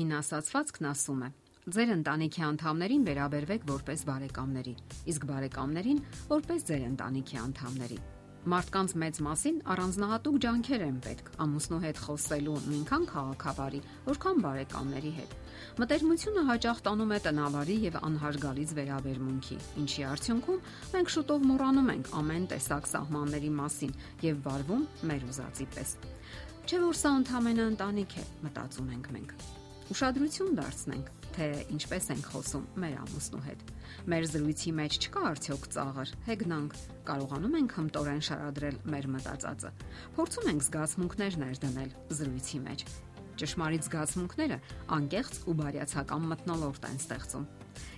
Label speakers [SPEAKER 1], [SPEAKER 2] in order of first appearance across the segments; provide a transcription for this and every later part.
[SPEAKER 1] Հին ասացվածքն ասում է. Ձեր ընտանիքի անդամներին վերաբերվեք որպես բարեկամների, իսկ բարեկամներին որպես ձեր ընտանիքի անդամների։ Մարդկանց մեծ մասին առանձնահատուկ ջանքեր են պետք ամուսնու հետ խոսելու նույնքան քաղաքավարի, որքան բարեկամների հետ։ Մտերմությունը հաճախ տանում է տնավարի եւ անհարգալից վերաբերմունքի, ինչի արդյունքում մենք շուտով մոռանում ենք ամեն տեսակ սահմանների մասին եւ վարվում մեր ուզածի պես։ Չէ՞ որ սա ընդհանրապես ընտանիք է, մտածում ենք մենք։ Ուշադրություն դարձնենք, թե ինչպես ենք խոսում մեր ամուսնու հետ։ Մեր զրույցի մեջ չկա արդյոք ծաղր, հեգնանք, կարողանում ենք հմտորեն շարադրել մեր մտածածը։ Փորձում ենք զգացմունքներ ներդնել զրույցի մեջ։ Ճշմարիտ զգացմունքները անկեղծ ու բարյացակամ մտնոլորտ են ստեղծում։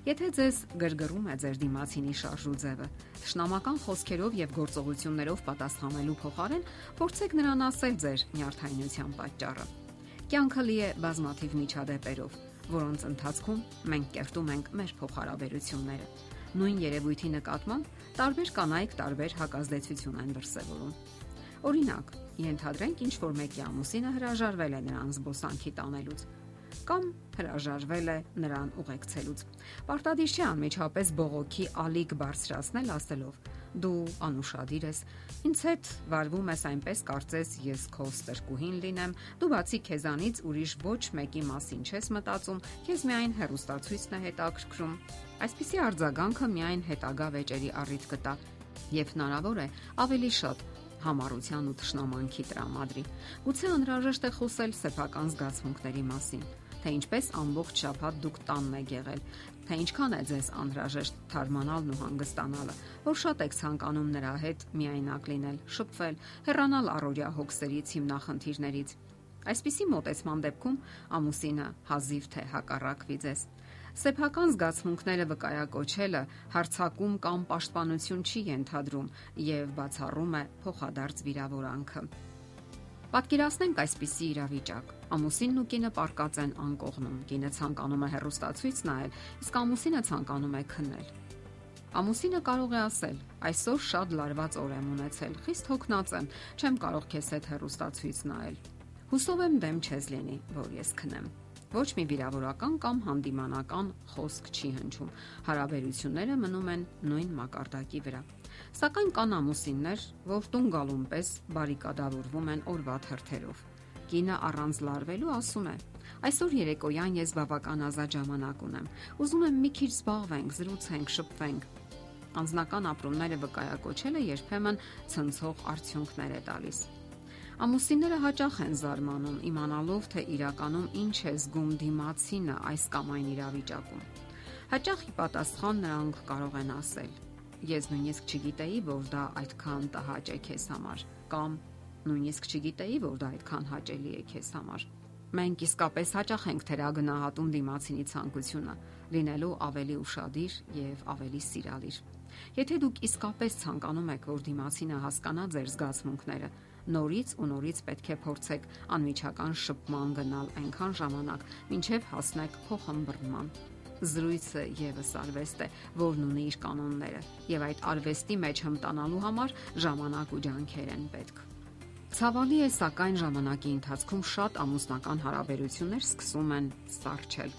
[SPEAKER 1] Եթե ձեզ գրգռում է ձեր դիմացինի շարժու ձևը, շնամական խոսքերով եւ գործողություններով պատասխանելու փոխարեն, փորձեք նրան ասել ձեր նյարդայնության պատճառը Կյանքը լի է բազմաթիվ միջադեպերով, որոնց ընթացքում մենք կերտում ենք մեր փոխհարաբերությունները։ Նույն երևույթի նկատմամբ տարբեր կանայք տարբեր հակազդեցություն են դրսևորում։ Օրինակ, ենթադրենք ինչ որ մեկի ամուսինը հրաժարվել է նրան զբոսանքի տանելուց կամ հրաժարվել է նրան ուղեկցելուց։ Պարտադիր չէ անմիջապես բողոքի ալիք բարձրացնել ասելով. դու անուշադիր ես, ինձ հետ վարվում ես այնպես, կարծես ես քո ստրկուհին լինեմ, դու բացի քեզանից ուրիշ ոչ մեկի մասին չես մտածում, քեզ միայն հերոստացույցն է հետաքրքրում։ Այսպիսի արձագանքը միայն հետագա վեճերի առիթ կտա եւ հնարավոր է ավելի շատ համառության ու ճշնամանքի տրամադրի։ Գուցե անհրաժեշտ է խոսել սեփական զգացմունքների մասին թե ինչպես ամբողջ շաբաթ դուք տանն եք եղել, թե ինչքան է ձեզ անհրաժեշտ թարմանալն ու հանգստանալը, որ շատ եք ցանկանում նրա հետ միայնակ լինել, շփվել, հեռանալ առօրյա հոգսերից, հիմնախնդիրներից։ Այսպիսի մտածման դեպքում ամուսինը հազիվ թե հակառակվի ձեզ։ Սեփական զգացմունքները վկայակոչելը հարցակում կամ պաշտպանություն չի ենթադրում եւ բացառում է փոխադարձ վիրավորանքը։ Պատկերացնենք այսպիսի իրավիճակ։ Ամուսինն ու կինը պարկած են անկողնում։ Կինը ցանկանում է հեռուստացույց նայել, իսկ ամուսինը ցանկանում է քնել։ Ամուսինը կարող է ասել. Այսօր շատ լարված օր եմ ունեցել, խիստ հոգնած եմ, չեմ կարող քեզ հետ հեռուստացույց նայել։ Հուսով եմ դեմ չես լինի, որ ես քնեմ։ Ոչ մի վիրավորական կամ հանդիմանական խոսք չի հնչում։ Հարաբերությունները մնում են նույն մակարդակի վրա։ Սակայն կան ամուսիններ, որ տուն գալուն պես բարիկադավորվում են օրվա թրթերով։ Կինը առանց լարվելու ասում է. Այսօր երեկոյան ես բավական ազատ ժամանակ ունեմ։ Ուզում եմ մի քիչ զբաղվենք, զրուցենք, շփվենք։ Անձնական ապրումները վկայակոչելը երբեմն ցնցող արդյունքներ է տալիս։ Ամուսինները հաճախ են զարմանում իմանալով, թե իրականում ինչ է զգում դիմացինը այս կամ այն իրավիճակում։ Հաճախ ի պատասխան նրանք կարող են ասել. Ես նույնիսկ չգիտեի, որ դա այդքան տհաճ է քեզ համար, կամ նույնիսկ չգիտեի, որ դա այդքան հաճելի է քեզ համար։ Մենք իսկապես հաճախ ենք թերագնահատում դիմացինի ցանկությունը, լինելու ավելի ուրախadir եւ ավելի սիրալիր։ Եթե դուք իսկապես ցանկանում եք, որ դիմացինը հասկանա ձեր զգացմունքները, նորից ու նորից պետք է փորձեք անմիջական շփման գնալ այնքան ժամանակ, մինչև հասնեք փոխհմբռնման զրույցը եւս արվեստ է, որն ունի իր կանոնները, եւ այդ արվեստի մեջ հմտանալու համար ժամանակ ու ջանքեր են պետք։ Ցավալի է, սակայն ժամանակի ընթացքում շատ ամուսնական հարաբերություններ սկսում են սարչել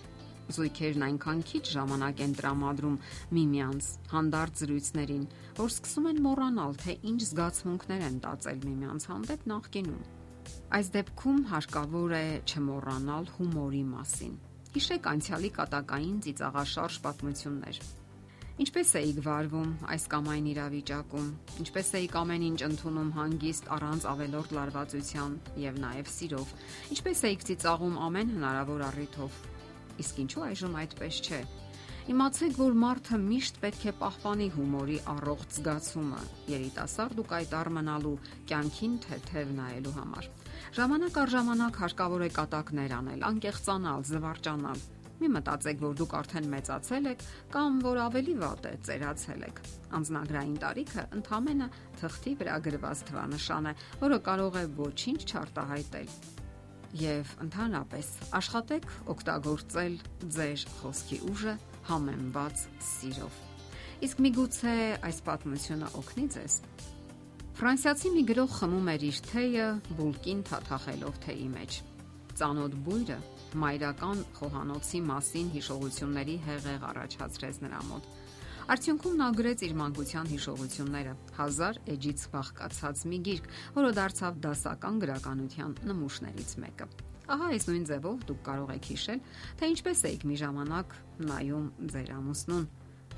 [SPEAKER 1] Զույգերն այնքան քիչ ժամանակ են տրամադրում միմյանց հանդարտ զրույցներին, որ սկսում են մոռանալ, թե ինչ զգացմունքներ են տածել միմյանց հանդեպ նախկինում։ Այս դեպքում հարկավոր է չմոռանալ հումորի մասին։ Հիշեք անցյալի կատակային ծիծաղաշարժ պատմություններ։ Ինչպես էիք վարվում այս կամ այն իրավիճակում։ Ինչպես էիք ամեն ինչ ընդունում հանգիստ առանց ավելորդ լարվածության եւ նաեւ սիրով։ Ինչպես էիք ծիծաղում ամեն հնարավոր առիթով Իսկ ինչու այժմ այդպես չէ։ Իմացեք, որ մարդը միշտ պետք է պահպանի հումորի առողջ զգացումը, երիտասարդ ու կայտար մնալու, կյանքին թեթև նայելու համար։ Ժամանակ առ ժամանակ հարկավոր է կատակներ անել, անկեղծանալ, զվարճանալ։ Մի մտածեք, որ դուք արդեն մեծացել եք կամ որ ավելի վատ է, ծերացել եք։ Անznագրային տարիքը ընդհանրապես թղթի վրա գրված թվանշան է, որը կարող է ոչինչ չարտահայտել եւ ընդհանրապես աշխատեք օգտագործել ձեր խոսքի ուժը համեմված սիրով։ Իսկ միգուցե այս պատմությունը օգնի ձեզ։ Ֆրանսիացի մի գրող խմում էր իր թեյը բուլկին թաթախելով թեյի մեջ։ Ծանոթ բույրը մայրական խոհանոցի մասին հիշողությունների հեղեղ առաջացրեց նրա մոտ։ Արդյունքում նա գրեց իր մանկության հիշողությունները. 1000 էջից բաղկացած մի գիրք, որը դարձավ դասական գրականության նմուշներից մեկը։ Ահա այս նույն ձևով դուք կարող եք հիշել, թե ինչպես եք մի ժամանակ նայում ձեր ամուսնուն.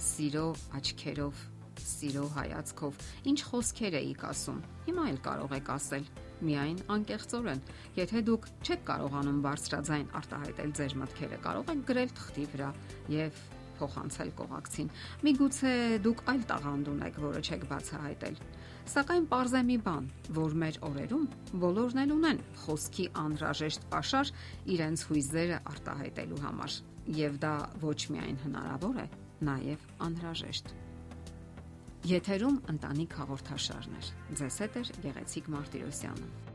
[SPEAKER 1] Սիրո աչքերով, սիրո հայացքով, ինչ խոսքեր էիք ասում։ Հիմա էլ կարող եք ասել միայն անկեղծորեն։ Եթե դուք չեք կարողանում բարձրաձայն արտահայտել ձեր մտքերը, կարող եք գրել թղթի վրա եւ փոխանցել կողակցին։ Միգուցե դուք այլ տաղանդ ունեք, որը չեք բացահայտել։ Սակայն parze մի բան, որ մեր օրերում բոլորն էլ ունեն խոսքի անհրաժեշտ pašար իրենց հույզերը արտահայտելու համար, եւ դա ոչ միայն հնարավոր է, նաեւ անհրաժեշտ։ Եթերում ընտանիք հաղորդաշարներ։ Ձեզ հետ է Գեղեցիկ Մարտիրոսյանը։